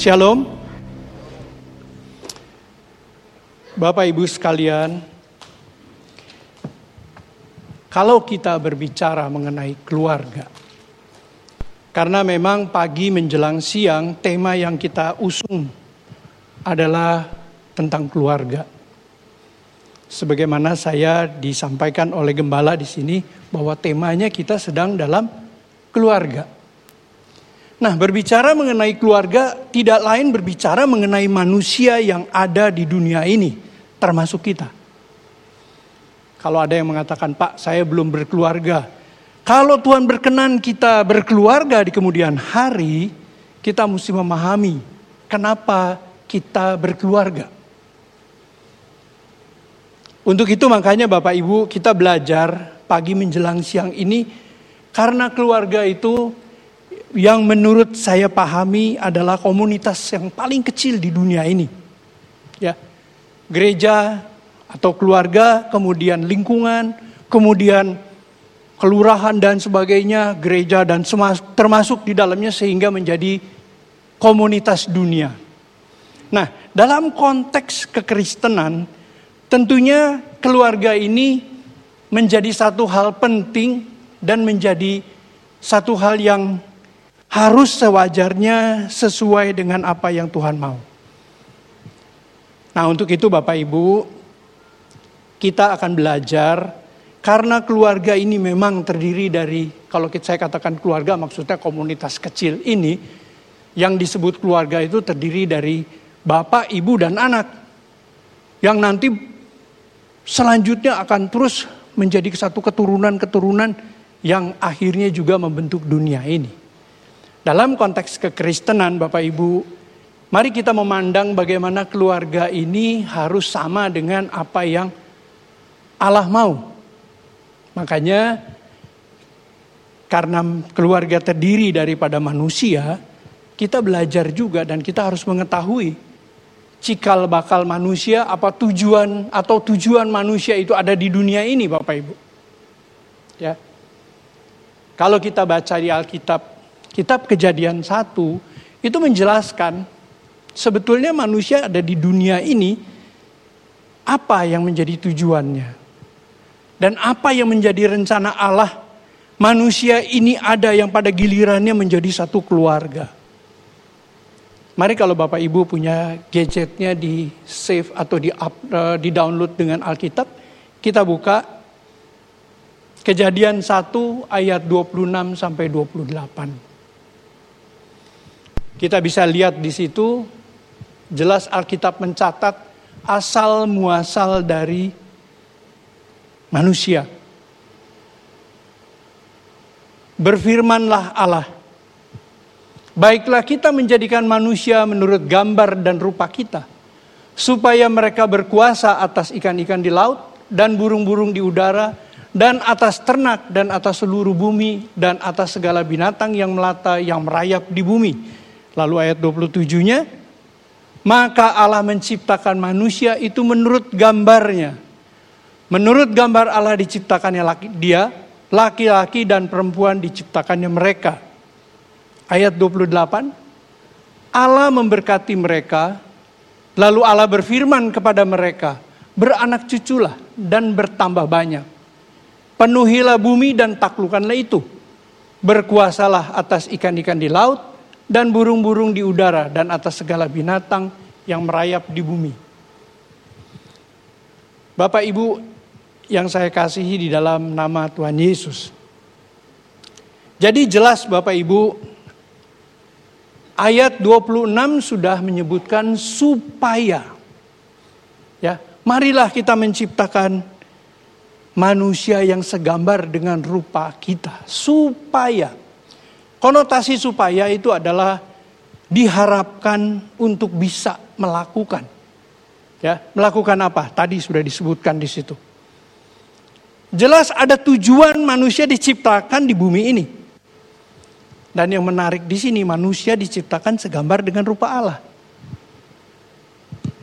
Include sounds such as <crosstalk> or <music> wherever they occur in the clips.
Shalom. Bapak Ibu sekalian, kalau kita berbicara mengenai keluarga, karena memang pagi menjelang siang tema yang kita usung adalah tentang keluarga. Sebagaimana saya disampaikan oleh gembala di sini bahwa temanya kita sedang dalam keluarga. Nah, berbicara mengenai keluarga tidak lain berbicara mengenai manusia yang ada di dunia ini, termasuk kita. Kalau ada yang mengatakan, "Pak, saya belum berkeluarga." Kalau Tuhan berkenan kita berkeluarga di kemudian hari, kita mesti memahami kenapa kita berkeluarga. Untuk itu makanya Bapak Ibu kita belajar pagi menjelang siang ini karena keluarga itu yang menurut saya pahami adalah komunitas yang paling kecil di dunia ini. Ya. Gereja atau keluarga, kemudian lingkungan, kemudian kelurahan dan sebagainya, gereja dan termasuk di dalamnya sehingga menjadi komunitas dunia. Nah, dalam konteks kekristenan, tentunya keluarga ini menjadi satu hal penting dan menjadi satu hal yang harus sewajarnya sesuai dengan apa yang Tuhan mau. Nah, untuk itu Bapak Ibu, kita akan belajar karena keluarga ini memang terdiri dari kalau saya katakan keluarga maksudnya komunitas kecil ini yang disebut keluarga itu terdiri dari bapak, ibu dan anak. Yang nanti selanjutnya akan terus menjadi satu keturunan-keturunan yang akhirnya juga membentuk dunia ini. Dalam konteks kekristenan Bapak Ibu, mari kita memandang bagaimana keluarga ini harus sama dengan apa yang Allah mau. Makanya karena keluarga terdiri daripada manusia, kita belajar juga dan kita harus mengetahui cikal bakal manusia apa tujuan atau tujuan manusia itu ada di dunia ini Bapak Ibu. Ya. Kalau kita baca di Alkitab kitab kejadian satu itu menjelaskan sebetulnya manusia ada di dunia ini apa yang menjadi tujuannya dan apa yang menjadi rencana Allah manusia ini ada yang pada gilirannya menjadi satu keluarga. Mari kalau Bapak Ibu punya gadgetnya di save atau di up, uh, di download dengan Alkitab, kita buka Kejadian 1 ayat 26 sampai 28. Kita bisa lihat di situ jelas Alkitab mencatat asal muasal dari manusia. Berfirmanlah Allah, baiklah kita menjadikan manusia menurut gambar dan rupa kita, supaya mereka berkuasa atas ikan-ikan di laut dan burung-burung di udara, dan atas ternak dan atas seluruh bumi, dan atas segala binatang yang melata yang merayap di bumi Lalu ayat 27-nya, maka Allah menciptakan manusia itu menurut gambarnya. Menurut gambar Allah diciptakannya laki, dia, laki-laki dan perempuan diciptakannya mereka. Ayat 28, Allah memberkati mereka, lalu Allah berfirman kepada mereka, beranak cuculah dan bertambah banyak. Penuhilah bumi dan taklukkanlah itu. Berkuasalah atas ikan-ikan di laut, dan burung-burung di udara dan atas segala binatang yang merayap di bumi. Bapak Ibu yang saya kasihi di dalam nama Tuhan Yesus. Jadi jelas Bapak Ibu ayat 26 sudah menyebutkan supaya ya, marilah kita menciptakan manusia yang segambar dengan rupa kita supaya Konotasi supaya itu adalah diharapkan untuk bisa melakukan. Ya, melakukan apa? Tadi sudah disebutkan di situ. Jelas ada tujuan manusia diciptakan di bumi ini. Dan yang menarik di sini manusia diciptakan segambar dengan rupa Allah.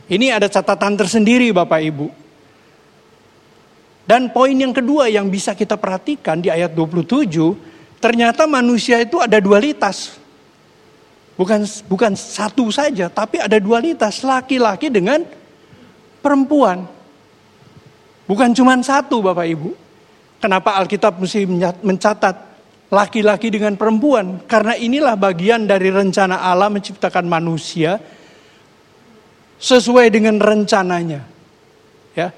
Ini ada catatan tersendiri Bapak Ibu. Dan poin yang kedua yang bisa kita perhatikan di ayat 27 Ternyata manusia itu ada dualitas. Bukan bukan satu saja, tapi ada dualitas laki-laki dengan perempuan. Bukan cuma satu Bapak Ibu. Kenapa Alkitab mesti mencatat laki-laki dengan perempuan? Karena inilah bagian dari rencana Allah menciptakan manusia sesuai dengan rencananya. Ya.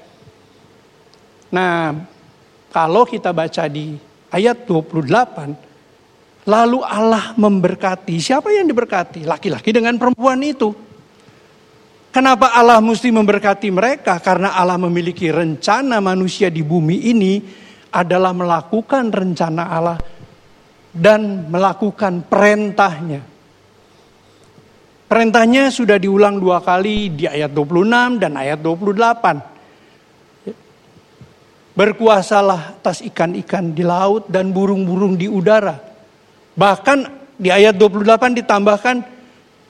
Nah, kalau kita baca di ayat 28, lalu Allah memberkati. Siapa yang diberkati? Laki-laki dengan perempuan itu. Kenapa Allah mesti memberkati mereka? Karena Allah memiliki rencana manusia di bumi ini adalah melakukan rencana Allah dan melakukan perintahnya. Perintahnya sudah diulang dua kali di ayat 26 dan ayat 28. Berkuasalah atas ikan-ikan di laut dan burung-burung di udara. Bahkan di ayat 28 ditambahkan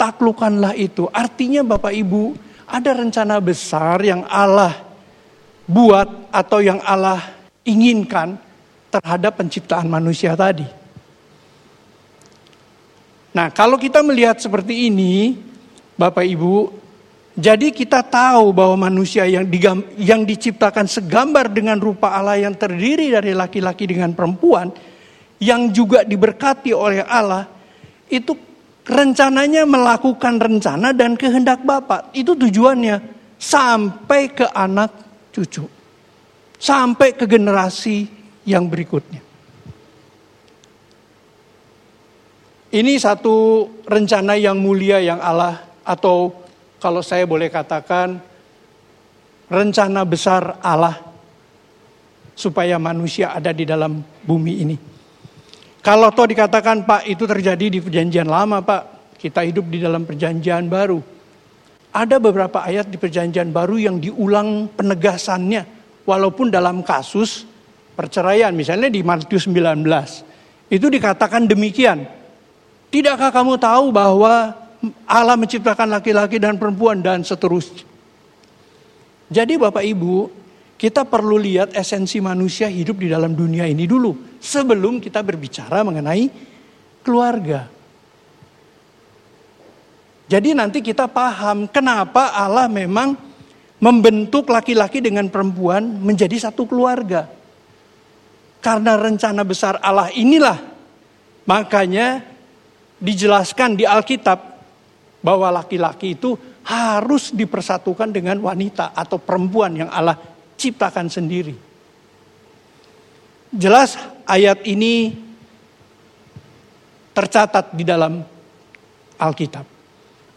taklukkanlah itu. Artinya Bapak Ibu, ada rencana besar yang Allah buat atau yang Allah inginkan terhadap penciptaan manusia tadi. Nah, kalau kita melihat seperti ini, Bapak Ibu, jadi kita tahu bahwa manusia yang, digam, yang diciptakan segambar dengan rupa Allah yang terdiri dari laki-laki dengan perempuan, yang juga diberkati oleh Allah, itu rencananya melakukan rencana dan kehendak Bapak. Itu tujuannya sampai ke anak cucu. Sampai ke generasi yang berikutnya. Ini satu rencana yang mulia yang Allah atau kalau saya boleh katakan rencana besar Allah supaya manusia ada di dalam bumi ini. Kalau toh dikatakan Pak itu terjadi di perjanjian lama Pak, kita hidup di dalam perjanjian baru. Ada beberapa ayat di perjanjian baru yang diulang penegasannya. Walaupun dalam kasus perceraian, misalnya di Matius 19. Itu dikatakan demikian. Tidakkah kamu tahu bahwa Allah menciptakan laki-laki dan perempuan dan seterusnya. Jadi Bapak Ibu, kita perlu lihat esensi manusia hidup di dalam dunia ini dulu. Sebelum kita berbicara mengenai keluarga. Jadi nanti kita paham kenapa Allah memang membentuk laki-laki dengan perempuan menjadi satu keluarga. Karena rencana besar Allah inilah. Makanya dijelaskan di Alkitab bahwa laki-laki itu harus dipersatukan dengan wanita atau perempuan yang Allah ciptakan sendiri. Jelas ayat ini tercatat di dalam Alkitab.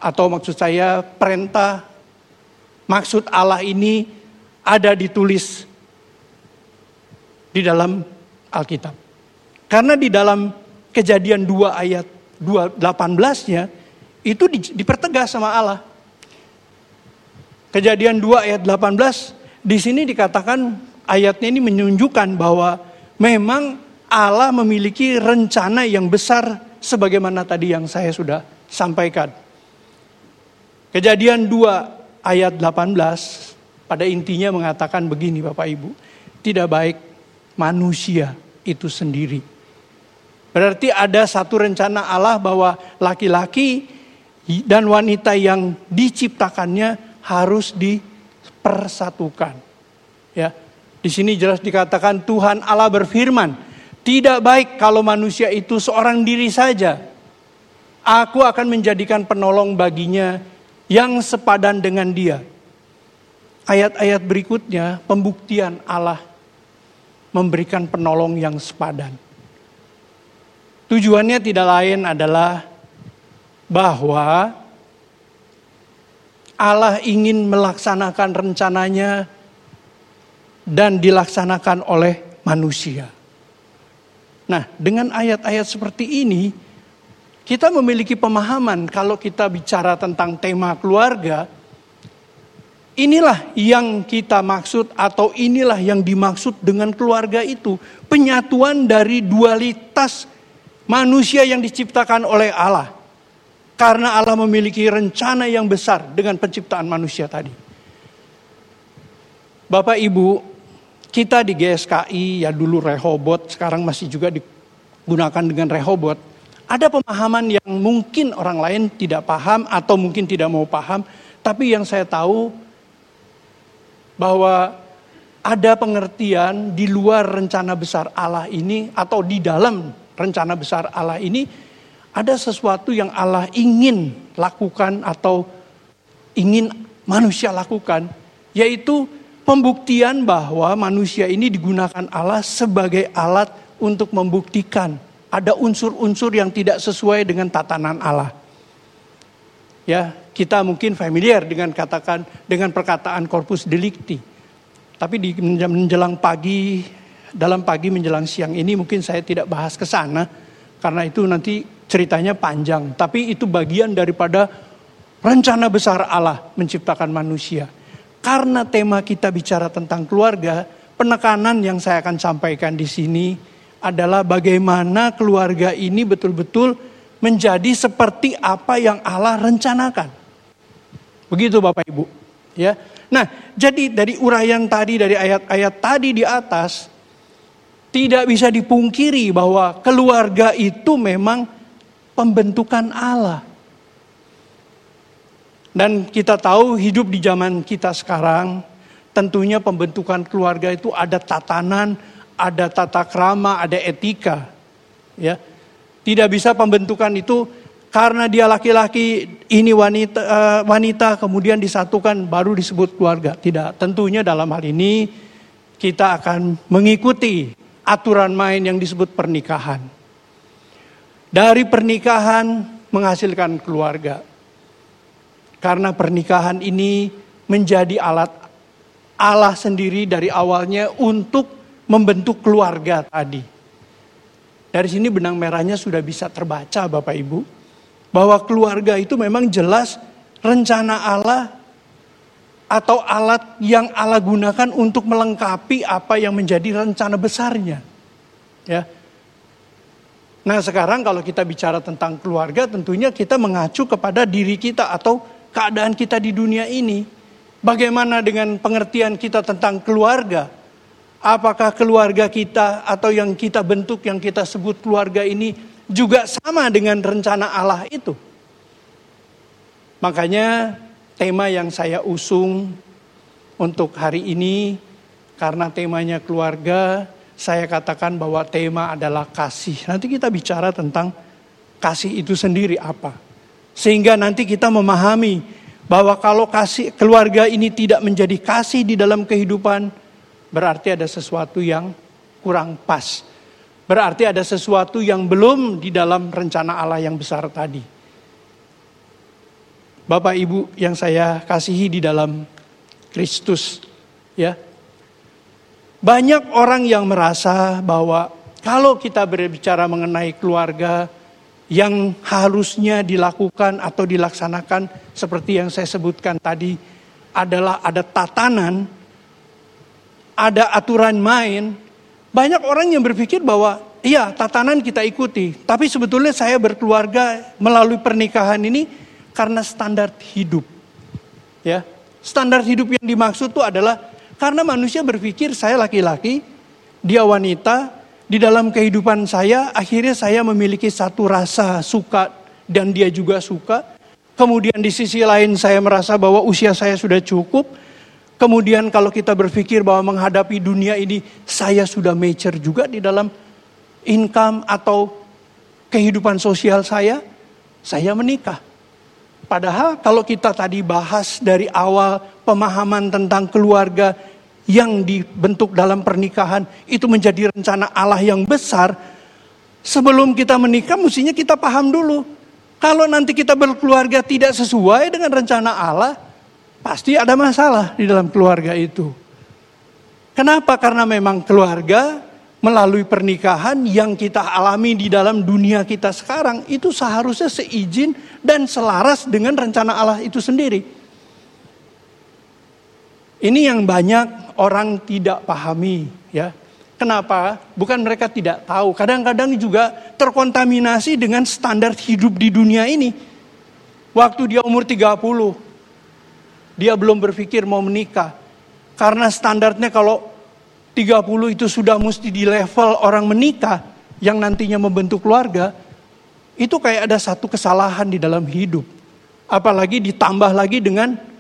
Atau maksud saya perintah maksud Allah ini ada ditulis di dalam Alkitab. Karena di dalam kejadian 2 ayat 18-nya itu dipertegas sama Allah. Kejadian 2 ayat 18 di sini dikatakan ayatnya ini menunjukkan bahwa memang Allah memiliki rencana yang besar sebagaimana tadi yang saya sudah sampaikan. Kejadian 2 ayat 18 pada intinya mengatakan begini Bapak Ibu. Tidak baik manusia itu sendiri. Berarti ada satu rencana Allah bahwa laki-laki dan wanita yang diciptakannya harus di persatukan. Ya. Di sini jelas dikatakan Tuhan Allah berfirman, tidak baik kalau manusia itu seorang diri saja. Aku akan menjadikan penolong baginya yang sepadan dengan dia. Ayat-ayat berikutnya pembuktian Allah memberikan penolong yang sepadan. Tujuannya tidak lain adalah bahwa Allah ingin melaksanakan rencananya dan dilaksanakan oleh manusia. Nah, dengan ayat-ayat seperti ini, kita memiliki pemahaman kalau kita bicara tentang tema keluarga, inilah yang kita maksud atau inilah yang dimaksud dengan keluarga itu. Penyatuan dari dualitas manusia yang diciptakan oleh Allah. Karena Allah memiliki rencana yang besar dengan penciptaan manusia tadi. Bapak Ibu, kita di GSKI ya dulu Rehobot, sekarang masih juga digunakan dengan Rehobot. Ada pemahaman yang mungkin orang lain tidak paham atau mungkin tidak mau paham, tapi yang saya tahu bahwa ada pengertian di luar rencana besar Allah ini atau di dalam rencana besar Allah ini ada sesuatu yang Allah ingin lakukan atau ingin manusia lakukan yaitu pembuktian bahwa manusia ini digunakan Allah sebagai alat untuk membuktikan ada unsur-unsur yang tidak sesuai dengan tatanan Allah. Ya, kita mungkin familiar dengan katakan dengan perkataan corpus delicti. Tapi di menjelang pagi dalam pagi menjelang siang ini mungkin saya tidak bahas ke sana karena itu nanti ceritanya panjang, tapi itu bagian daripada rencana besar Allah menciptakan manusia. Karena tema kita bicara tentang keluarga, penekanan yang saya akan sampaikan di sini adalah bagaimana keluarga ini betul-betul menjadi seperti apa yang Allah rencanakan. Begitu Bapak Ibu, ya. Nah, jadi dari uraian tadi dari ayat-ayat tadi di atas tidak bisa dipungkiri bahwa keluarga itu memang pembentukan Allah. Dan kita tahu hidup di zaman kita sekarang, tentunya pembentukan keluarga itu ada tatanan, ada tata krama, ada etika. Ya. Tidak bisa pembentukan itu karena dia laki-laki, ini wanita, uh, wanita kemudian disatukan baru disebut keluarga. Tidak, tentunya dalam hal ini kita akan mengikuti aturan main yang disebut pernikahan. Dari pernikahan menghasilkan keluarga. Karena pernikahan ini menjadi alat Allah sendiri dari awalnya untuk membentuk keluarga tadi. Dari sini benang merahnya sudah bisa terbaca Bapak Ibu. Bahwa keluarga itu memang jelas rencana Allah atau alat yang Allah gunakan untuk melengkapi apa yang menjadi rencana besarnya. Ya. Nah sekarang kalau kita bicara tentang keluarga tentunya kita mengacu kepada diri kita atau keadaan kita di dunia ini. Bagaimana dengan pengertian kita tentang keluarga? Apakah keluarga kita atau yang kita bentuk, yang kita sebut keluarga ini juga sama dengan rencana Allah itu? Makanya tema yang saya usung untuk hari ini karena temanya keluarga, saya katakan bahwa tema adalah kasih. Nanti kita bicara tentang kasih itu sendiri apa. Sehingga nanti kita memahami bahwa kalau kasih keluarga ini tidak menjadi kasih di dalam kehidupan, berarti ada sesuatu yang kurang pas. Berarti ada sesuatu yang belum di dalam rencana Allah yang besar tadi. Bapak Ibu yang saya kasihi di dalam Kristus, ya. Banyak orang yang merasa bahwa kalau kita berbicara mengenai keluarga, yang harusnya dilakukan atau dilaksanakan seperti yang saya sebutkan tadi adalah ada tatanan, ada aturan main. Banyak orang yang berpikir bahwa iya tatanan kita ikuti, tapi sebetulnya saya berkeluarga melalui pernikahan ini karena standar hidup. Ya, standar hidup yang dimaksud itu adalah karena manusia berpikir saya laki-laki, dia wanita, di dalam kehidupan saya, akhirnya saya memiliki satu rasa suka dan dia juga suka. Kemudian di sisi lain saya merasa bahwa usia saya sudah cukup. Kemudian kalau kita berpikir bahwa menghadapi dunia ini saya sudah mature juga di dalam income atau kehidupan sosial saya, saya menikah. Padahal kalau kita tadi bahas dari awal pemahaman tentang keluarga yang dibentuk dalam pernikahan itu menjadi rencana Allah yang besar, sebelum kita menikah mestinya kita paham dulu. Kalau nanti kita berkeluarga tidak sesuai dengan rencana Allah, pasti ada masalah di dalam keluarga itu. Kenapa? Karena memang keluarga melalui pernikahan yang kita alami di dalam dunia kita sekarang itu seharusnya seizin dan selaras dengan rencana Allah itu sendiri. Ini yang banyak orang tidak pahami ya. Kenapa? Bukan mereka tidak tahu. Kadang-kadang juga terkontaminasi dengan standar hidup di dunia ini. Waktu dia umur 30, dia belum berpikir mau menikah. Karena standarnya kalau 30 itu sudah mesti di level orang menikah yang nantinya membentuk keluarga, itu kayak ada satu kesalahan di dalam hidup. Apalagi ditambah lagi dengan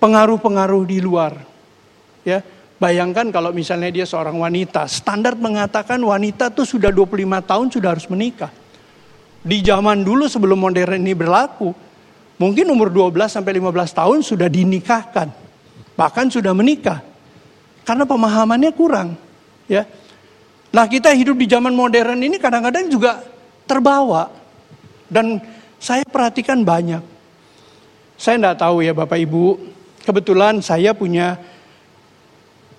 pengaruh-pengaruh di luar. Ya, bayangkan kalau misalnya dia seorang wanita, standar mengatakan wanita tuh sudah 25 tahun sudah harus menikah. Di zaman dulu sebelum modern ini berlaku, mungkin umur 12 sampai 15 tahun sudah dinikahkan. Bahkan sudah menikah. Karena pemahamannya kurang, ya. Nah, kita hidup di zaman modern ini kadang-kadang juga terbawa. Dan saya perhatikan banyak. Saya tidak tahu ya Bapak Ibu, kebetulan saya punya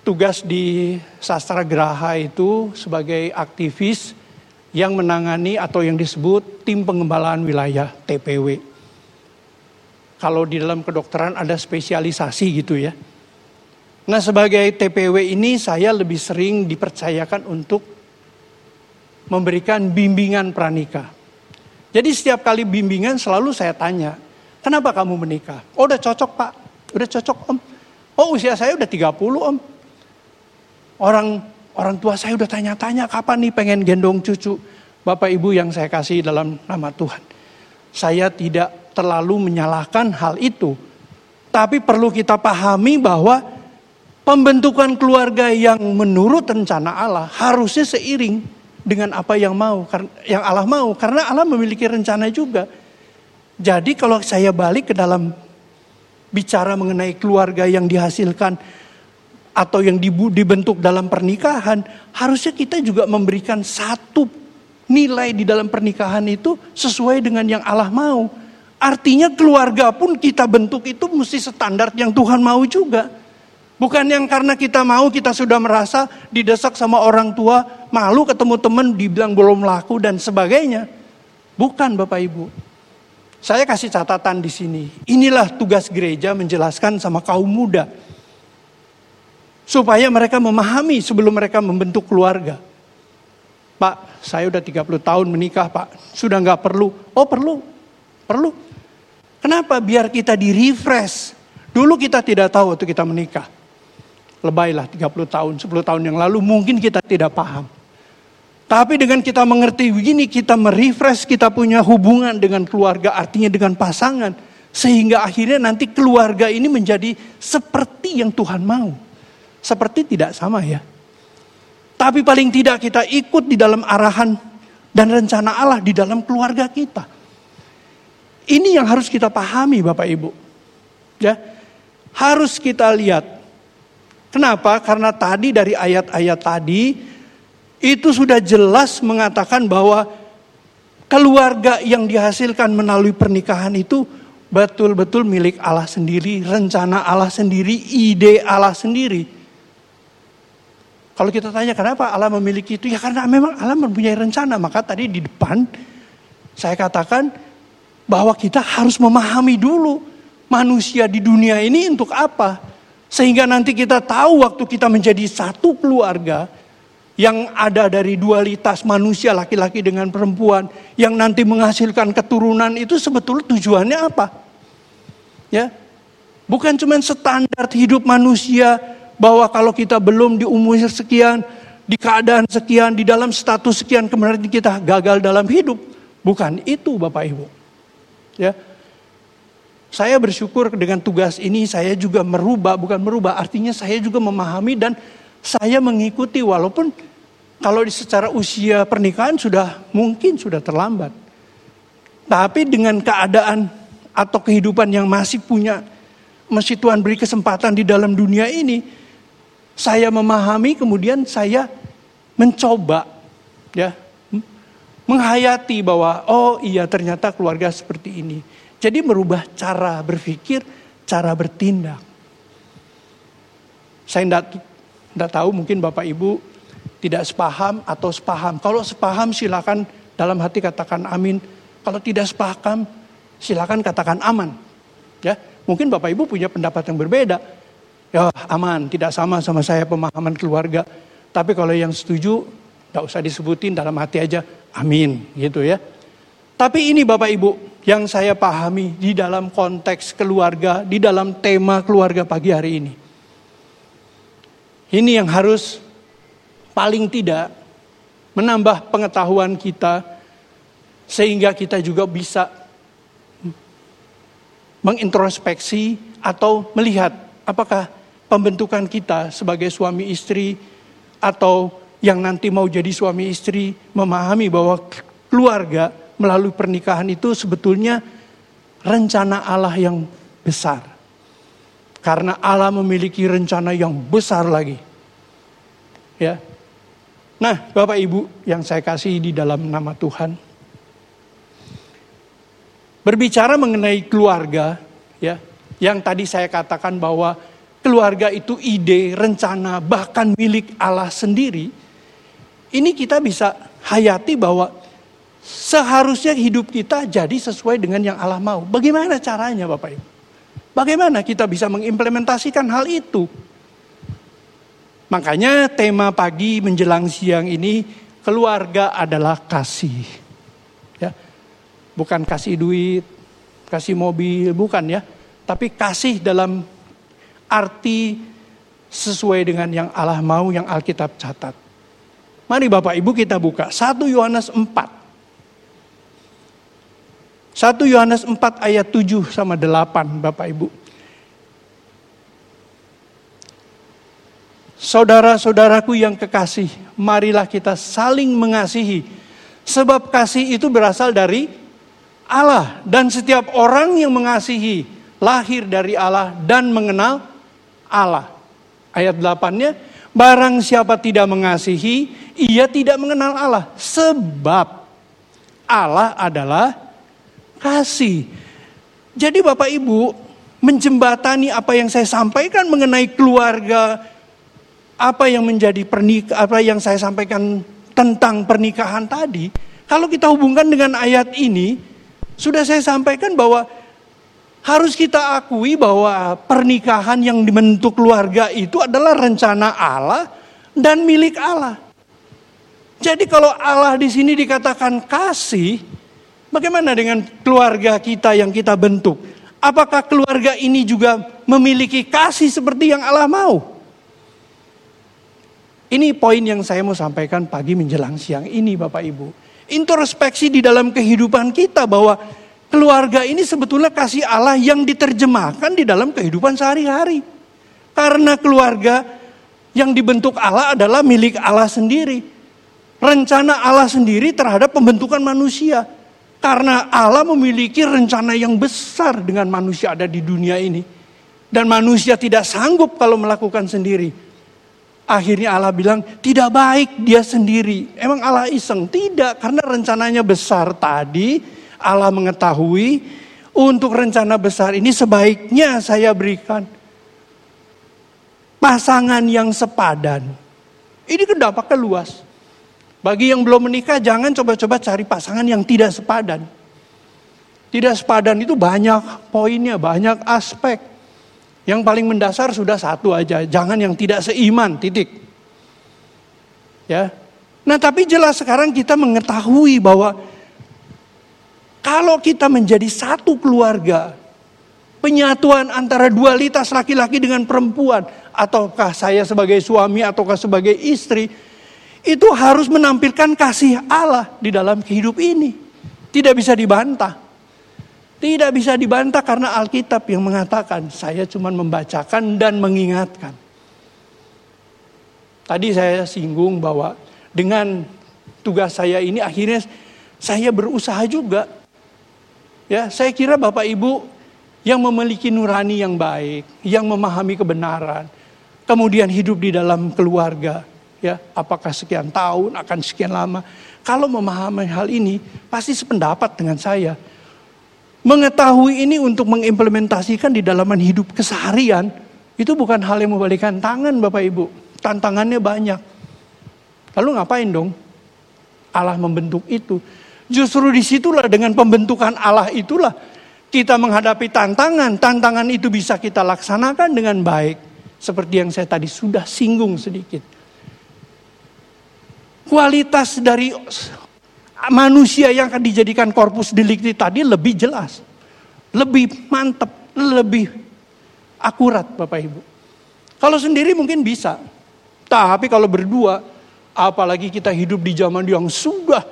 tugas di sastra geraha itu sebagai aktivis yang menangani atau yang disebut tim pengembalaan wilayah TPW. Kalau di dalam kedokteran ada spesialisasi gitu ya. Nah sebagai TPW ini saya lebih sering dipercayakan untuk memberikan bimbingan pranikah. Jadi setiap kali bimbingan selalu saya tanya, kenapa kamu menikah? Oh udah cocok pak, udah cocok om. Oh usia saya udah 30 om. Orang orang tua saya udah tanya-tanya kapan nih pengen gendong cucu. Bapak ibu yang saya kasih dalam nama Tuhan. Saya tidak terlalu menyalahkan hal itu. Tapi perlu kita pahami bahwa pembentukan keluarga yang menurut rencana Allah harusnya seiring dengan apa yang mau, yang Allah mau, karena Allah memiliki rencana juga. Jadi kalau saya balik ke dalam bicara mengenai keluarga yang dihasilkan atau yang dibentuk dalam pernikahan, harusnya kita juga memberikan satu nilai di dalam pernikahan itu sesuai dengan yang Allah mau. Artinya keluarga pun kita bentuk itu mesti standar yang Tuhan mau juga. Bukan yang karena kita mau kita sudah merasa didesak sama orang tua, malu ketemu teman dibilang belum laku dan sebagainya. Bukan Bapak Ibu. Saya kasih catatan di sini. Inilah tugas gereja menjelaskan sama kaum muda. Supaya mereka memahami sebelum mereka membentuk keluarga. Pak, saya udah 30 tahun menikah pak. Sudah nggak perlu. Oh perlu. Perlu. Kenapa? Biar kita di refresh. Dulu kita tidak tahu waktu kita menikah lebaylah 30 tahun, 10 tahun yang lalu mungkin kita tidak paham. Tapi dengan kita mengerti begini, kita merefresh, kita punya hubungan dengan keluarga, artinya dengan pasangan. Sehingga akhirnya nanti keluarga ini menjadi seperti yang Tuhan mau. Seperti tidak sama ya. Tapi paling tidak kita ikut di dalam arahan dan rencana Allah di dalam keluarga kita. Ini yang harus kita pahami Bapak Ibu. Ya. Harus kita lihat Kenapa? Karena tadi dari ayat-ayat tadi itu sudah jelas mengatakan bahwa keluarga yang dihasilkan melalui pernikahan itu betul-betul milik Allah sendiri, rencana Allah sendiri, ide Allah sendiri. Kalau kita tanya kenapa Allah memiliki itu, ya karena memang Allah mempunyai rencana. Maka tadi di depan saya katakan bahwa kita harus memahami dulu manusia di dunia ini untuk apa. Sehingga nanti kita tahu waktu kita menjadi satu keluarga yang ada dari dualitas manusia laki-laki dengan perempuan yang nanti menghasilkan keturunan itu sebetulnya tujuannya apa? Ya. Bukan cuma standar hidup manusia bahwa kalau kita belum di umur sekian, di keadaan sekian, di dalam status sekian kemudian kita gagal dalam hidup. Bukan itu Bapak Ibu. Ya. Saya bersyukur dengan tugas ini saya juga merubah, bukan merubah, artinya saya juga memahami dan saya mengikuti walaupun kalau secara usia pernikahan sudah mungkin sudah terlambat. Tapi dengan keadaan atau kehidupan yang masih punya, masih Tuhan beri kesempatan di dalam dunia ini, saya memahami kemudian saya mencoba ya menghayati bahwa oh iya ternyata keluarga seperti ini. Jadi merubah cara berpikir, cara bertindak. Saya tidak, tidak tahu mungkin Bapak Ibu tidak sepaham atau sepaham. Kalau sepaham silakan dalam hati katakan amin. Kalau tidak sepaham silakan katakan aman. Ya, mungkin Bapak Ibu punya pendapat yang berbeda. Ya aman, tidak sama sama saya pemahaman keluarga. Tapi kalau yang setuju, tidak usah disebutin dalam hati aja, amin, gitu ya. Tapi ini Bapak Ibu yang saya pahami di dalam konteks keluarga, di dalam tema keluarga pagi hari ini. Ini yang harus paling tidak menambah pengetahuan kita Sehingga kita juga bisa mengintrospeksi atau melihat apakah pembentukan kita sebagai suami istri atau yang nanti mau jadi suami istri memahami bahwa keluarga melalui pernikahan itu sebetulnya rencana Allah yang besar. Karena Allah memiliki rencana yang besar lagi. Ya. Nah, Bapak Ibu yang saya kasih di dalam nama Tuhan. Berbicara mengenai keluarga, ya, yang tadi saya katakan bahwa keluarga itu ide, rencana, bahkan milik Allah sendiri. Ini kita bisa hayati bahwa seharusnya hidup kita jadi sesuai dengan yang Allah mau. Bagaimana caranya Bapak Ibu? Bagaimana kita bisa mengimplementasikan hal itu? Makanya tema pagi menjelang siang ini keluarga adalah kasih. Ya. Bukan kasih duit, kasih mobil, bukan ya. Tapi kasih dalam arti sesuai dengan yang Allah mau yang Alkitab catat. Mari Bapak Ibu kita buka 1 Yohanes 4. 1 Yohanes 4 ayat 7 sama 8 Bapak Ibu. Saudara-saudaraku yang kekasih, marilah kita saling mengasihi. Sebab kasih itu berasal dari Allah. Dan setiap orang yang mengasihi lahir dari Allah dan mengenal Allah. Ayat 8-nya, barang siapa tidak mengasihi, ia tidak mengenal Allah. Sebab Allah adalah kasih. Jadi Bapak Ibu menjembatani apa yang saya sampaikan mengenai keluarga, apa yang menjadi pernikah, apa yang saya sampaikan tentang pernikahan tadi. Kalau kita hubungkan dengan ayat ini, sudah saya sampaikan bahwa harus kita akui bahwa pernikahan yang dibentuk keluarga itu adalah rencana Allah dan milik Allah. Jadi kalau Allah di sini dikatakan kasih, Bagaimana dengan keluarga kita yang kita bentuk? Apakah keluarga ini juga memiliki kasih seperti yang Allah mau? Ini poin yang saya mau sampaikan pagi menjelang siang ini Bapak Ibu. Introspeksi di dalam kehidupan kita bahwa keluarga ini sebetulnya kasih Allah yang diterjemahkan di dalam kehidupan sehari-hari. Karena keluarga yang dibentuk Allah adalah milik Allah sendiri. Rencana Allah sendiri terhadap pembentukan manusia. Karena Allah memiliki rencana yang besar dengan manusia ada di dunia ini. Dan manusia tidak sanggup kalau melakukan sendiri. Akhirnya Allah bilang, tidak baik dia sendiri. Emang Allah iseng? Tidak, karena rencananya besar tadi. Allah mengetahui untuk rencana besar ini sebaiknya saya berikan pasangan yang sepadan. Ini kan dampaknya luas. Bagi yang belum menikah jangan coba-coba cari pasangan yang tidak sepadan. Tidak sepadan itu banyak poinnya, banyak aspek. Yang paling mendasar sudah satu aja, jangan yang tidak seiman, titik. Ya. Nah, tapi jelas sekarang kita mengetahui bahwa kalau kita menjadi satu keluarga, penyatuan antara dualitas laki-laki dengan perempuan, ataukah saya sebagai suami ataukah sebagai istri, itu harus menampilkan kasih Allah di dalam hidup ini. Tidak bisa dibantah. Tidak bisa dibantah karena Alkitab yang mengatakan saya cuma membacakan dan mengingatkan. Tadi saya singgung bahwa dengan tugas saya ini akhirnya saya berusaha juga. Ya, saya kira Bapak Ibu yang memiliki nurani yang baik, yang memahami kebenaran, kemudian hidup di dalam keluarga, ya apakah sekian tahun akan sekian lama. Kalau memahami hal ini pasti sependapat dengan saya. Mengetahui ini untuk mengimplementasikan di dalaman hidup keseharian itu bukan hal yang membalikan tangan Bapak Ibu. Tantangannya banyak. Lalu ngapain dong? Allah membentuk itu. Justru di situlah dengan pembentukan Allah itulah kita menghadapi tantangan. Tantangan itu bisa kita laksanakan dengan baik. Seperti yang saya tadi sudah singgung sedikit kualitas dari manusia yang akan dijadikan korpus delikti tadi lebih jelas. Lebih mantap, lebih akurat Bapak Ibu. Kalau sendiri mungkin bisa. Tapi kalau berdua, apalagi kita hidup di zaman yang sudah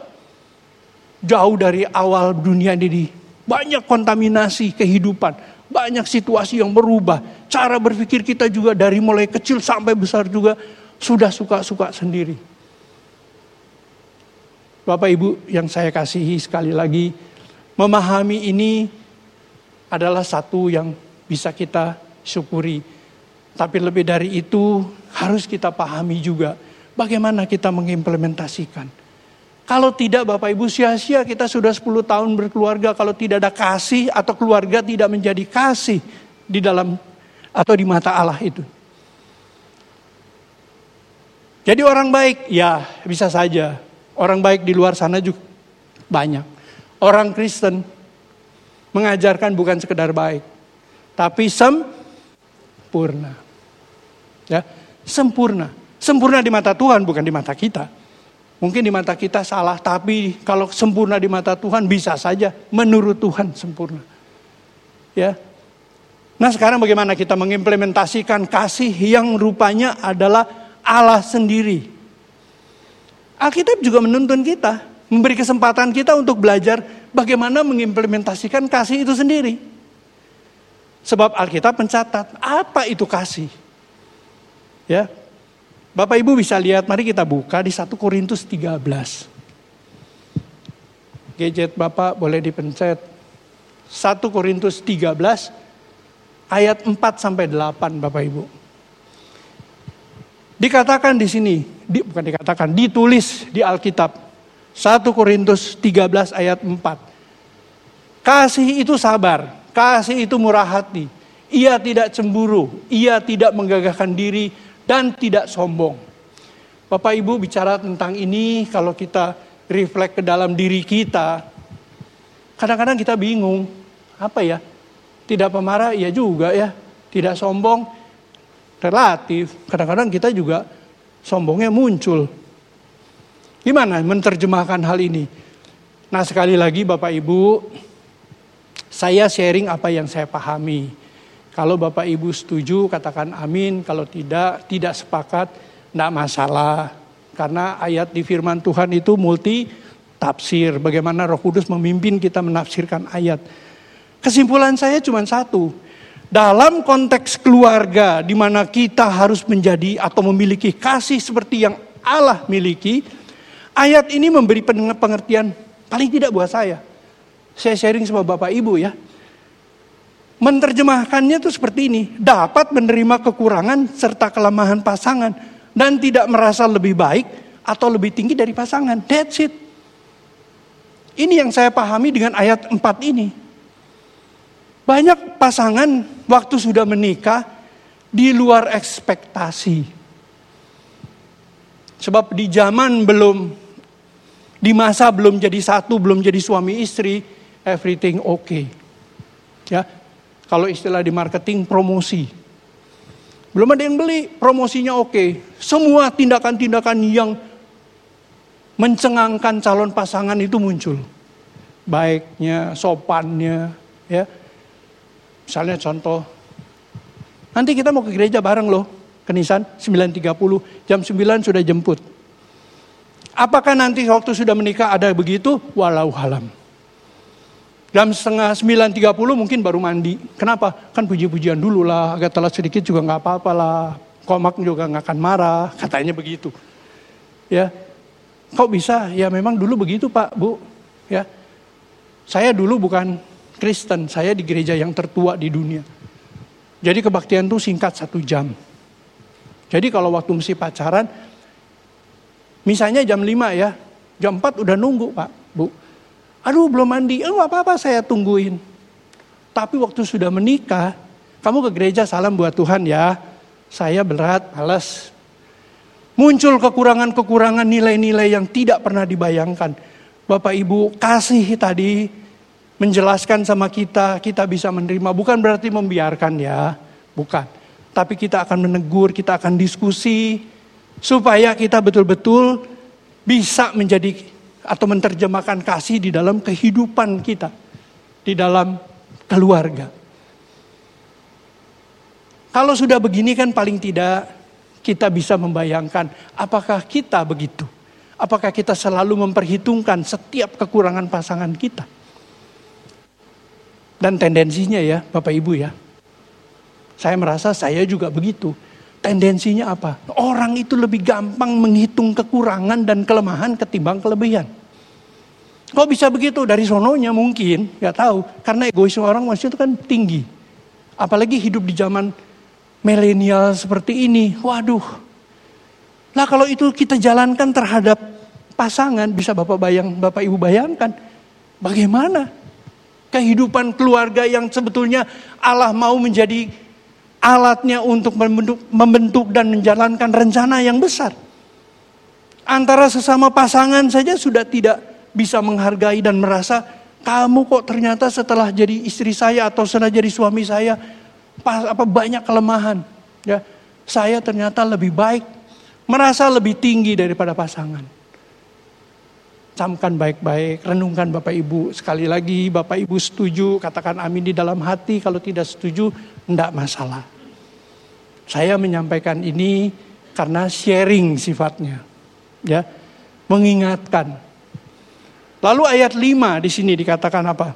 jauh dari awal dunia ini banyak kontaminasi kehidupan, banyak situasi yang berubah. Cara berpikir kita juga dari mulai kecil sampai besar juga sudah suka-suka sendiri. Bapak Ibu yang saya kasihi sekali lagi, memahami ini adalah satu yang bisa kita syukuri. Tapi lebih dari itu harus kita pahami juga bagaimana kita mengimplementasikan. Kalau tidak Bapak Ibu sia-sia kita sudah 10 tahun berkeluarga kalau tidak ada kasih atau keluarga tidak menjadi kasih di dalam atau di mata Allah itu. Jadi orang baik ya bisa saja. Orang baik di luar sana juga banyak. Orang Kristen mengajarkan bukan sekedar baik, tapi sempurna. Ya, sempurna. Sempurna di mata Tuhan bukan di mata kita. Mungkin di mata kita salah, tapi kalau sempurna di mata Tuhan bisa saja menurut Tuhan sempurna. Ya. Nah, sekarang bagaimana kita mengimplementasikan kasih yang rupanya adalah Allah sendiri. Alkitab juga menuntun kita, memberi kesempatan kita untuk belajar bagaimana mengimplementasikan kasih itu sendiri. Sebab Alkitab mencatat apa itu kasih. Ya, Bapak Ibu bisa lihat, mari kita buka di 1 Korintus 13. Gadget Bapak boleh dipencet. 1 Korintus 13 ayat 4 sampai 8 Bapak Ibu. Dikatakan di sini, di, bukan dikatakan, ditulis di Alkitab. 1 Korintus 13 ayat 4. Kasih itu sabar, kasih itu murah hati. Ia tidak cemburu, ia tidak menggagahkan diri, dan tidak sombong. Bapak Ibu bicara tentang ini kalau kita refleks ke dalam diri kita, kadang-kadang kita bingung, apa ya? Tidak pemarah, ya juga ya. Tidak sombong, relatif. Kadang-kadang kita juga sombongnya muncul. Gimana menerjemahkan hal ini? Nah sekali lagi Bapak Ibu, saya sharing apa yang saya pahami. Kalau Bapak Ibu setuju katakan amin, kalau tidak tidak sepakat tidak masalah. Karena ayat di firman Tuhan itu multi tafsir, bagaimana Roh Kudus memimpin kita menafsirkan ayat. Kesimpulan saya cuma satu. Dalam konteks keluarga di mana kita harus menjadi atau memiliki kasih seperti yang Allah miliki, ayat ini memberi pengertian paling tidak buat saya. Saya sharing sama Bapak Ibu ya menerjemahkannya itu seperti ini. Dapat menerima kekurangan serta kelemahan pasangan. Dan tidak merasa lebih baik atau lebih tinggi dari pasangan. That's it. Ini yang saya pahami dengan ayat 4 ini. Banyak pasangan waktu sudah menikah di luar ekspektasi. Sebab di zaman belum, di masa belum jadi satu, belum jadi suami istri, everything okay. Ya, kalau istilah di marketing promosi. Belum ada yang beli, promosinya oke. Semua tindakan-tindakan yang mencengangkan calon pasangan itu muncul. Baiknya, sopannya, ya. Misalnya contoh, nanti kita mau ke gereja bareng loh, kenisan 9.30, jam 9 sudah jemput. Apakah nanti waktu sudah menikah ada begitu? Walau halam. Jam setengah sembilan tiga puluh mungkin baru mandi. Kenapa? Kan puji-pujian dulu lah, agak telat sedikit juga nggak apa-apa lah. Komak juga nggak akan marah, <laughs> katanya begitu. Ya, kok bisa? Ya memang dulu begitu Pak, Bu. Ya, saya dulu bukan Kristen, saya di gereja yang tertua di dunia. Jadi kebaktian itu singkat satu jam. Jadi kalau waktu mesti pacaran, misalnya jam 5 ya, jam 4 udah nunggu Pak, Bu. Aduh belum mandi, oh apa-apa saya tungguin. Tapi waktu sudah menikah, kamu ke gereja salam buat Tuhan ya. Saya berat, malas. Muncul kekurangan-kekurangan nilai-nilai yang tidak pernah dibayangkan. Bapak Ibu kasih tadi menjelaskan sama kita, kita bisa menerima. Bukan berarti membiarkan ya, bukan. Tapi kita akan menegur, kita akan diskusi. Supaya kita betul-betul bisa menjadi atau menerjemahkan kasih di dalam kehidupan kita, di dalam keluarga. Kalau sudah begini kan paling tidak kita bisa membayangkan apakah kita begitu. Apakah kita selalu memperhitungkan setiap kekurangan pasangan kita? Dan tendensinya ya, Bapak Ibu ya. Saya merasa saya juga begitu. Tendensinya apa? Orang itu lebih gampang menghitung kekurangan dan kelemahan ketimbang kelebihan. Kok bisa begitu? Dari sononya mungkin, nggak tahu. Karena egois orang masih itu kan tinggi. Apalagi hidup di zaman milenial seperti ini. Waduh. Nah kalau itu kita jalankan terhadap pasangan, bisa Bapak bayang, Bapak Ibu bayangkan. Bagaimana kehidupan keluarga yang sebetulnya Allah mau menjadi alatnya untuk membentuk, membentuk dan menjalankan rencana yang besar. Antara sesama pasangan saja sudah tidak bisa menghargai dan merasa kamu kok ternyata setelah jadi istri saya atau setelah jadi suami saya apa banyak kelemahan. Ya, saya ternyata lebih baik, merasa lebih tinggi daripada pasangan. Camkan baik-baik, renungkan Bapak Ibu. Sekali lagi Bapak Ibu setuju, katakan amin di dalam hati. Kalau tidak setuju, tidak masalah. Saya menyampaikan ini karena sharing sifatnya. Ya, mengingatkan. Lalu ayat 5 di sini dikatakan apa?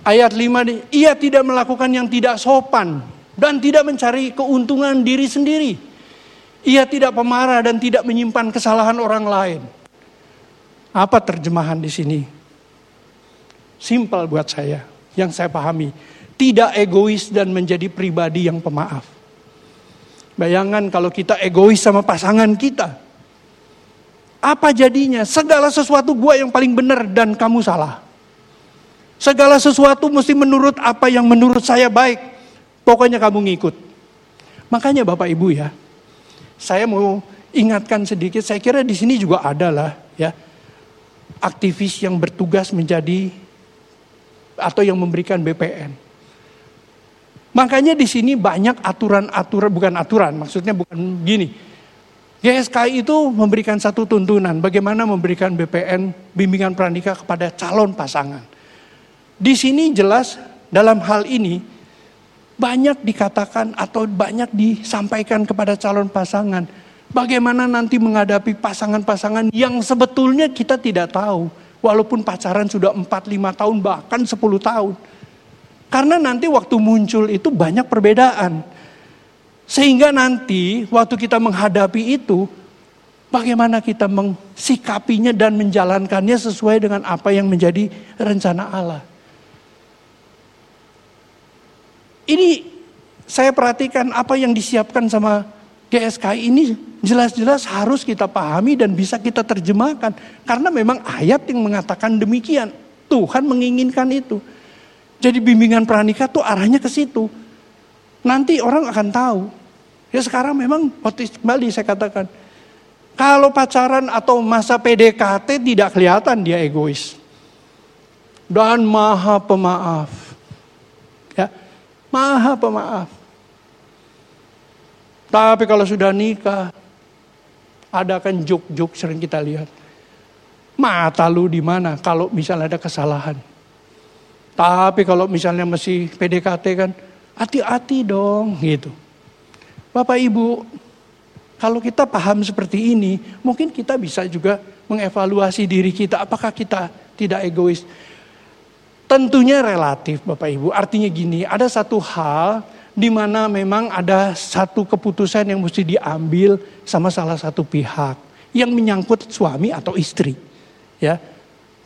Ayat 5, ia tidak melakukan yang tidak sopan dan tidak mencari keuntungan diri sendiri. Ia tidak pemarah dan tidak menyimpan kesalahan orang lain. Apa terjemahan di sini? Simpel buat saya, yang saya pahami. Tidak egois dan menjadi pribadi yang pemaaf. Bayangkan kalau kita egois sama pasangan kita. Apa jadinya? Segala sesuatu gua yang paling benar dan kamu salah. Segala sesuatu mesti menurut apa yang menurut saya baik. Pokoknya kamu ngikut. Makanya Bapak Ibu ya, saya mau ingatkan sedikit. Saya kira di sini juga ada lah ya aktivis yang bertugas menjadi atau yang memberikan BPN. Makanya di sini banyak aturan-aturan, bukan aturan, maksudnya bukan gini. GSKI itu memberikan satu tuntunan bagaimana memberikan BPN bimbingan pranikah kepada calon pasangan. Di sini jelas dalam hal ini banyak dikatakan atau banyak disampaikan kepada calon pasangan. Bagaimana nanti menghadapi pasangan-pasangan yang sebetulnya kita tidak tahu. Walaupun pacaran sudah 4-5 tahun bahkan 10 tahun. Karena nanti waktu muncul itu banyak perbedaan. Sehingga nanti waktu kita menghadapi itu, bagaimana kita mensikapinya dan menjalankannya sesuai dengan apa yang menjadi rencana Allah. Ini saya perhatikan apa yang disiapkan sama GSKI ini jelas-jelas harus kita pahami dan bisa kita terjemahkan. Karena memang ayat yang mengatakan demikian. Tuhan menginginkan itu. Jadi bimbingan pranikah tuh arahnya ke situ. Nanti orang akan tahu. Ya sekarang memang kembali saya katakan. Kalau pacaran atau masa PDKT tidak kelihatan dia egois. Dan maha pemaaf. Maha pemaaf. Tapi kalau sudah nikah, ada kan juk-juk sering kita lihat. Mata lu di mana kalau misalnya ada kesalahan. Tapi kalau misalnya masih PDKT kan, hati-hati dong gitu. Bapak Ibu, kalau kita paham seperti ini, mungkin kita bisa juga mengevaluasi diri kita. Apakah kita tidak egois? Tentunya relatif Bapak Ibu. Artinya gini, ada satu hal di mana memang ada satu keputusan yang mesti diambil sama salah satu pihak yang menyangkut suami atau istri. Ya.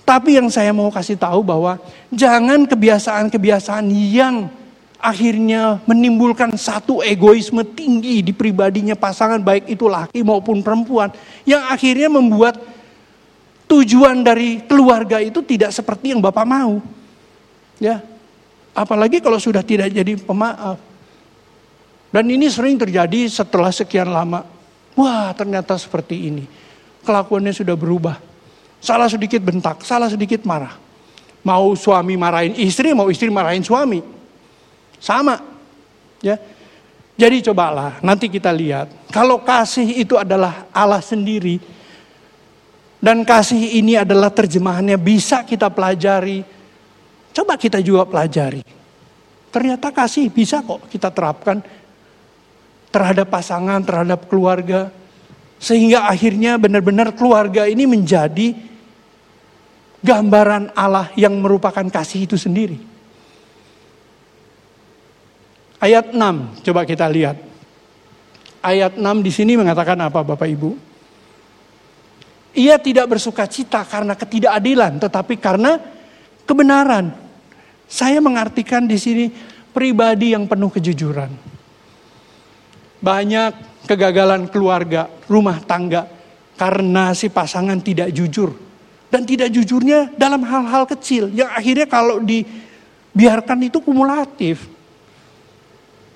Tapi yang saya mau kasih tahu bahwa jangan kebiasaan-kebiasaan yang akhirnya menimbulkan satu egoisme tinggi di pribadinya pasangan baik itu laki maupun perempuan yang akhirnya membuat tujuan dari keluarga itu tidak seperti yang Bapak mau. Ya. Apalagi kalau sudah tidak jadi pemaaf. Dan ini sering terjadi setelah sekian lama. Wah, ternyata seperti ini. Kelakuannya sudah berubah. Salah sedikit bentak, salah sedikit marah. Mau suami marahin istri, mau istri marahin suami. Sama. Ya. Jadi cobalah, nanti kita lihat. Kalau kasih itu adalah Allah sendiri, dan kasih ini adalah terjemahannya bisa kita pelajari Coba kita juga pelajari. Ternyata kasih bisa kok kita terapkan terhadap pasangan, terhadap keluarga. Sehingga akhirnya benar-benar keluarga ini menjadi gambaran Allah yang merupakan kasih itu sendiri. Ayat 6, coba kita lihat. Ayat 6 di sini mengatakan apa Bapak Ibu? Ia tidak bersuka cita karena ketidakadilan, tetapi karena kebenaran. Saya mengartikan di sini pribadi yang penuh kejujuran. Banyak kegagalan keluarga, rumah tangga karena si pasangan tidak jujur. Dan tidak jujurnya dalam hal-hal kecil yang akhirnya kalau dibiarkan itu kumulatif.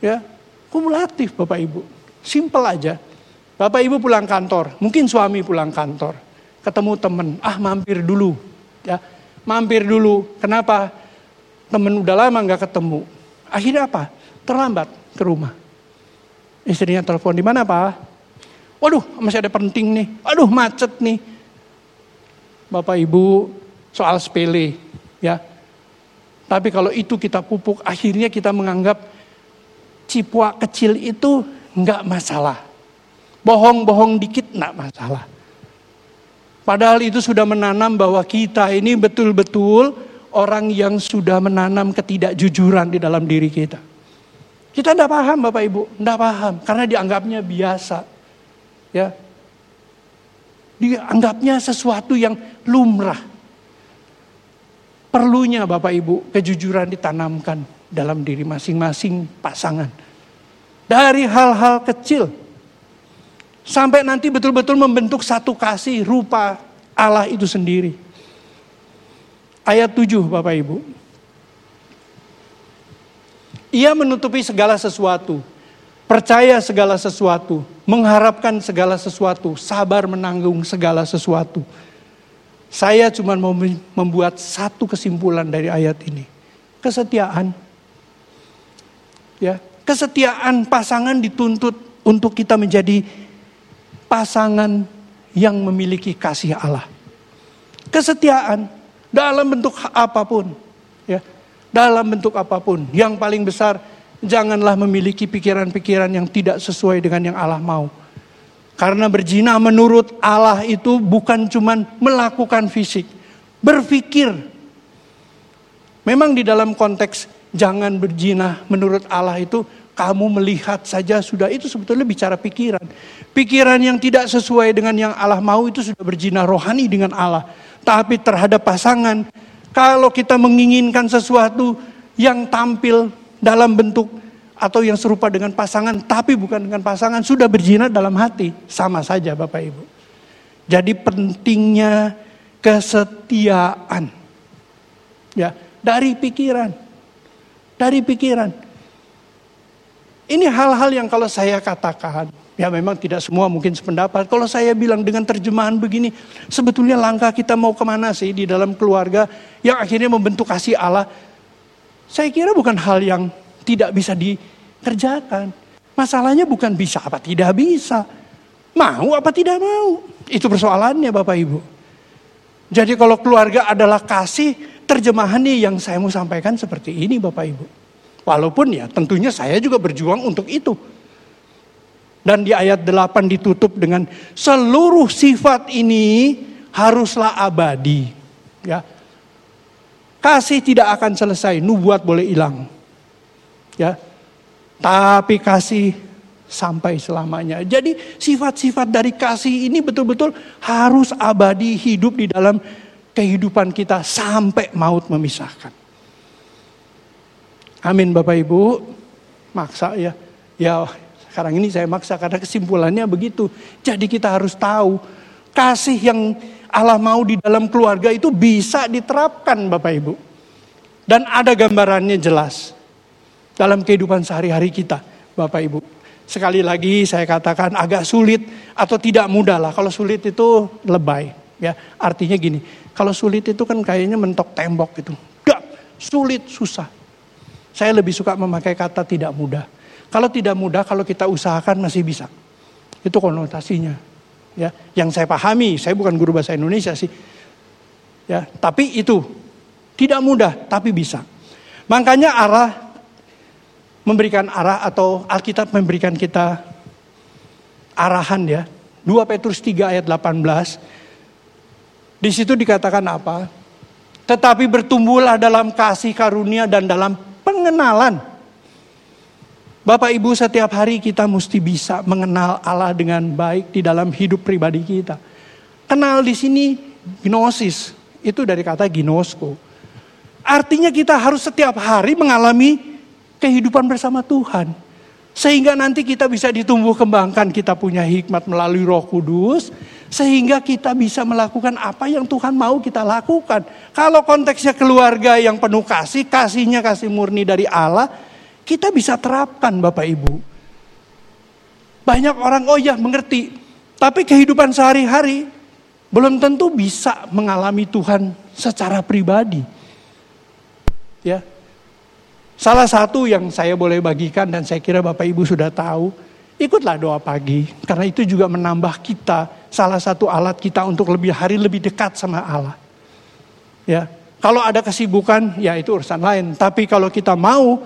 Ya, kumulatif Bapak Ibu. Simple aja. Bapak Ibu pulang kantor, mungkin suami pulang kantor, ketemu temen, ah mampir dulu, ya mampir dulu. Kenapa? Temen udah lama nggak ketemu. Akhirnya apa? Terlambat ke rumah. Istrinya telepon di mana pak? Waduh masih ada penting nih. Aduh macet nih. Bapak Ibu soal sepele ya. Tapi kalau itu kita pupuk akhirnya kita menganggap cipua kecil itu nggak masalah. Bohong-bohong dikit nggak masalah. Padahal itu sudah menanam bahwa kita ini betul-betul orang yang sudah menanam ketidakjujuran di dalam diri kita. Kita tidak paham Bapak Ibu, tidak paham karena dianggapnya biasa. Ya. Dianggapnya sesuatu yang lumrah. Perlunya Bapak Ibu kejujuran ditanamkan dalam diri masing-masing pasangan. Dari hal-hal kecil sampai nanti betul-betul membentuk satu kasih rupa Allah itu sendiri. Ayat 7 Bapak Ibu. Ia menutupi segala sesuatu, percaya segala sesuatu, mengharapkan segala sesuatu, sabar menanggung segala sesuatu. Saya cuma mau membuat satu kesimpulan dari ayat ini. Kesetiaan Ya, kesetiaan pasangan dituntut untuk kita menjadi pasangan yang memiliki kasih Allah. Kesetiaan dalam bentuk apa pun, ya. Dalam bentuk apa pun, yang paling besar janganlah memiliki pikiran-pikiran yang tidak sesuai dengan yang Allah mau. Karena berzina menurut Allah itu bukan cuman melakukan fisik, berpikir. Memang di dalam konteks jangan berzina menurut Allah itu kamu melihat saja sudah itu sebetulnya bicara pikiran. Pikiran yang tidak sesuai dengan yang Allah mau itu sudah berzina rohani dengan Allah. Tapi terhadap pasangan, kalau kita menginginkan sesuatu yang tampil dalam bentuk atau yang serupa dengan pasangan, tapi bukan dengan pasangan, sudah berzina dalam hati. Sama saja Bapak Ibu. Jadi pentingnya kesetiaan. Ya, dari pikiran dari pikiran. Ini hal-hal yang kalau saya katakan, ya memang tidak semua mungkin sependapat. Kalau saya bilang dengan terjemahan begini, sebetulnya langkah kita mau ke mana sih di dalam keluarga yang akhirnya membentuk kasih Allah. Saya kira bukan hal yang tidak bisa dikerjakan. Masalahnya bukan bisa apa tidak bisa. Mau apa tidak mau. Itu persoalannya Bapak Ibu. Jadi kalau keluarga adalah kasih, terjemahannya yang saya mau sampaikan seperti ini Bapak Ibu. Walaupun ya tentunya saya juga berjuang untuk itu. Dan di ayat 8 ditutup dengan seluruh sifat ini haruslah abadi. Ya. Kasih tidak akan selesai, nubuat boleh hilang. Ya. Tapi kasih sampai selamanya. Jadi sifat-sifat dari kasih ini betul-betul harus abadi hidup di dalam kehidupan kita sampai maut memisahkan. Amin Bapak Ibu. Maksa ya. Ya sekarang ini saya maksa karena kesimpulannya begitu. Jadi kita harus tahu kasih yang Allah mau di dalam keluarga itu bisa diterapkan Bapak Ibu. Dan ada gambarannya jelas dalam kehidupan sehari-hari kita Bapak Ibu. Sekali lagi saya katakan agak sulit atau tidak mudah lah. Kalau sulit itu lebay. Ya, artinya gini, kalau sulit itu kan kayaknya mentok tembok gitu. Gak, sulit, susah. Saya lebih suka memakai kata tidak mudah. Kalau tidak mudah, kalau kita usahakan masih bisa. Itu konotasinya. Ya, yang saya pahami, saya bukan guru bahasa Indonesia sih. Ya, tapi itu tidak mudah, tapi bisa. Makanya arah memberikan arah atau Alkitab memberikan kita arahan ya 2 Petrus 3 ayat 18. Di situ dikatakan apa? Tetapi bertumbuhlah dalam kasih karunia dan dalam pengenalan. Bapak Ibu setiap hari kita mesti bisa mengenal Allah dengan baik di dalam hidup pribadi kita. Kenal di sini gnosis, itu dari kata ginosko. Artinya kita harus setiap hari mengalami kehidupan bersama Tuhan. Sehingga nanti kita bisa ditumbuh kembangkan, kita punya hikmat melalui roh kudus. Sehingga kita bisa melakukan apa yang Tuhan mau kita lakukan. Kalau konteksnya keluarga yang penuh kasih, kasihnya kasih murni dari Allah, kita bisa terapkan Bapak Ibu. Banyak orang, oh ya mengerti. Tapi kehidupan sehari-hari belum tentu bisa mengalami Tuhan secara pribadi. Ya, Salah satu yang saya boleh bagikan dan saya kira Bapak Ibu sudah tahu, ikutlah doa pagi. Karena itu juga menambah kita salah satu alat kita untuk lebih hari lebih dekat sama Allah. Ya, kalau ada kesibukan ya itu urusan lain. Tapi kalau kita mau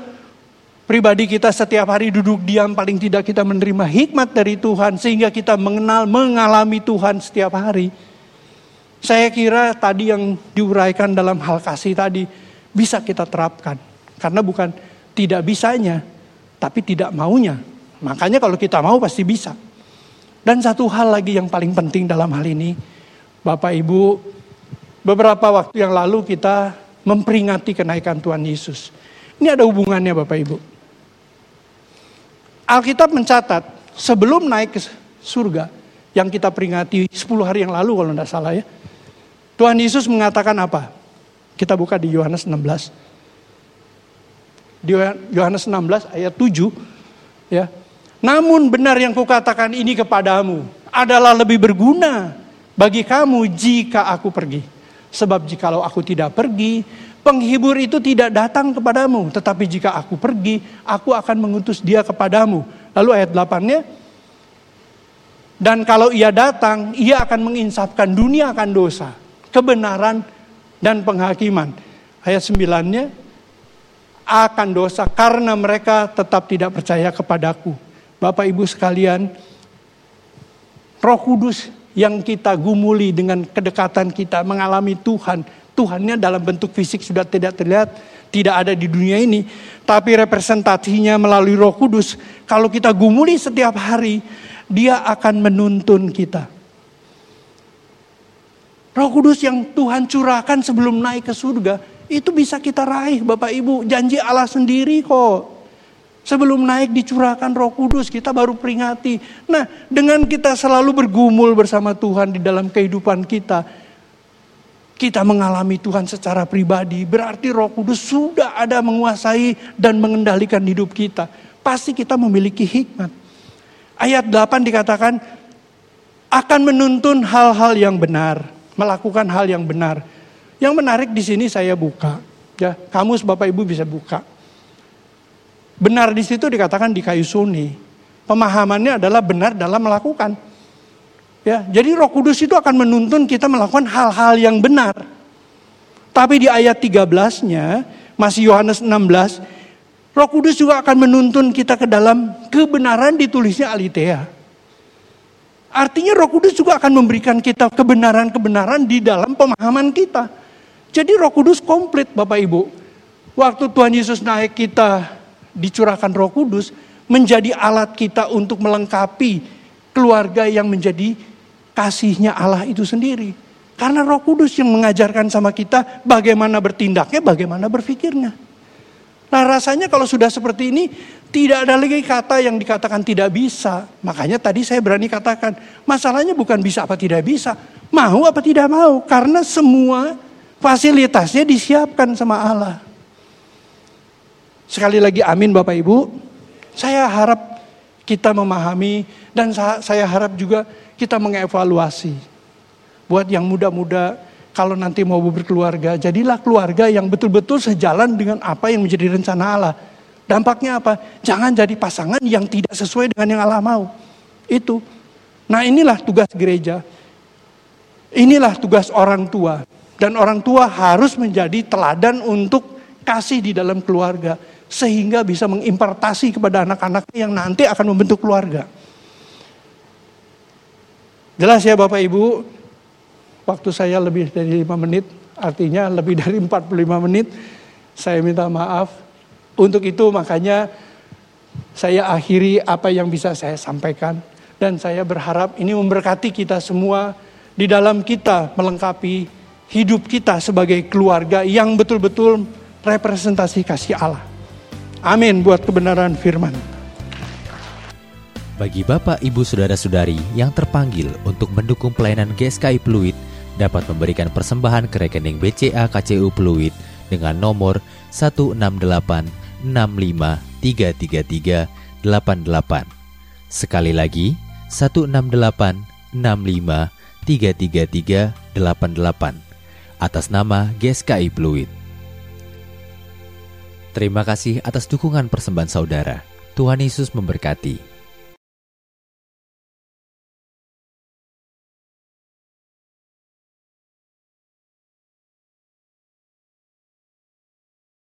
pribadi kita setiap hari duduk diam paling tidak kita menerima hikmat dari Tuhan sehingga kita mengenal mengalami Tuhan setiap hari. Saya kira tadi yang diuraikan dalam hal kasih tadi bisa kita terapkan. Karena bukan tidak bisanya, tapi tidak maunya. Makanya kalau kita mau pasti bisa. Dan satu hal lagi yang paling penting dalam hal ini, Bapak Ibu, beberapa waktu yang lalu kita memperingati kenaikan Tuhan Yesus. Ini ada hubungannya Bapak Ibu. Alkitab mencatat sebelum naik ke surga yang kita peringati 10 hari yang lalu kalau tidak salah ya. Tuhan Yesus mengatakan apa? Kita buka di Yohanes 16 di Yohanes 16 ayat 7 ya. Namun benar yang kukatakan ini kepadamu adalah lebih berguna bagi kamu jika aku pergi. Sebab jikalau aku tidak pergi, penghibur itu tidak datang kepadamu. Tetapi jika aku pergi, aku akan mengutus dia kepadamu. Lalu ayat 8-nya, dan kalau ia datang, ia akan menginsafkan dunia akan dosa, kebenaran, dan penghakiman. Ayat 9-nya, akan dosa karena mereka tetap tidak percaya kepadaku. Bapak Ibu sekalian, Roh Kudus yang kita gumuli dengan kedekatan kita mengalami Tuhan. Tuhannya dalam bentuk fisik sudah tidak terlihat, tidak ada di dunia ini, tapi representasinya melalui Roh Kudus. Kalau kita gumuli setiap hari, dia akan menuntun kita. Roh Kudus yang Tuhan curahkan sebelum naik ke surga itu bisa kita raih Bapak Ibu. Janji Allah sendiri kok. Sebelum naik dicurahkan roh kudus kita baru peringati. Nah dengan kita selalu bergumul bersama Tuhan di dalam kehidupan kita. Kita mengalami Tuhan secara pribadi. Berarti roh kudus sudah ada menguasai dan mengendalikan hidup kita. Pasti kita memiliki hikmat. Ayat 8 dikatakan akan menuntun hal-hal yang benar. Melakukan hal yang benar. Yang menarik di sini saya buka, ya kamus Bapak Ibu bisa buka. Benar di situ dikatakan di kayu suni. Pemahamannya adalah benar dalam melakukan. Ya, jadi Roh Kudus itu akan menuntun kita melakukan hal-hal yang benar. Tapi di ayat 13-nya, masih Yohanes 16, Roh Kudus juga akan menuntun kita ke dalam kebenaran ditulisnya Alitea. Artinya Roh Kudus juga akan memberikan kita kebenaran-kebenaran di dalam pemahaman kita. Jadi roh kudus komplit Bapak Ibu. Waktu Tuhan Yesus naik kita dicurahkan roh kudus. Menjadi alat kita untuk melengkapi keluarga yang menjadi kasihnya Allah itu sendiri. Karena roh kudus yang mengajarkan sama kita bagaimana bertindaknya, bagaimana berpikirnya. Nah rasanya kalau sudah seperti ini tidak ada lagi kata yang dikatakan tidak bisa. Makanya tadi saya berani katakan masalahnya bukan bisa apa tidak bisa. Mau apa tidak mau. Karena semua Fasilitasnya disiapkan sama Allah. Sekali lagi amin Bapak Ibu. Saya harap kita memahami dan saya harap juga kita mengevaluasi. Buat yang muda-muda kalau nanti mau berkeluarga, jadilah keluarga yang betul-betul sejalan dengan apa yang menjadi rencana Allah. Dampaknya apa? Jangan jadi pasangan yang tidak sesuai dengan yang Allah mau. Itu. Nah inilah tugas gereja. Inilah tugas orang tua. Dan orang tua harus menjadi teladan untuk kasih di dalam keluarga. Sehingga bisa mengimpartasi kepada anak-anak yang nanti akan membentuk keluarga. Jelas ya Bapak Ibu, waktu saya lebih dari 5 menit, artinya lebih dari 45 menit. Saya minta maaf. Untuk itu makanya saya akhiri apa yang bisa saya sampaikan. Dan saya berharap ini memberkati kita semua di dalam kita melengkapi hidup kita sebagai keluarga yang betul-betul representasi kasih Allah. Amin buat kebenaran firman. Bagi Bapak, Ibu, Saudara-saudari yang terpanggil untuk mendukung pelayanan GSKI Pluit dapat memberikan persembahan ke rekening BCA KCU Pluit dengan nomor 1686533388. Sekali lagi, 1686533388 atas nama GSKI Pluit. Terima kasih atas dukungan persembahan saudara. Tuhan Yesus memberkati.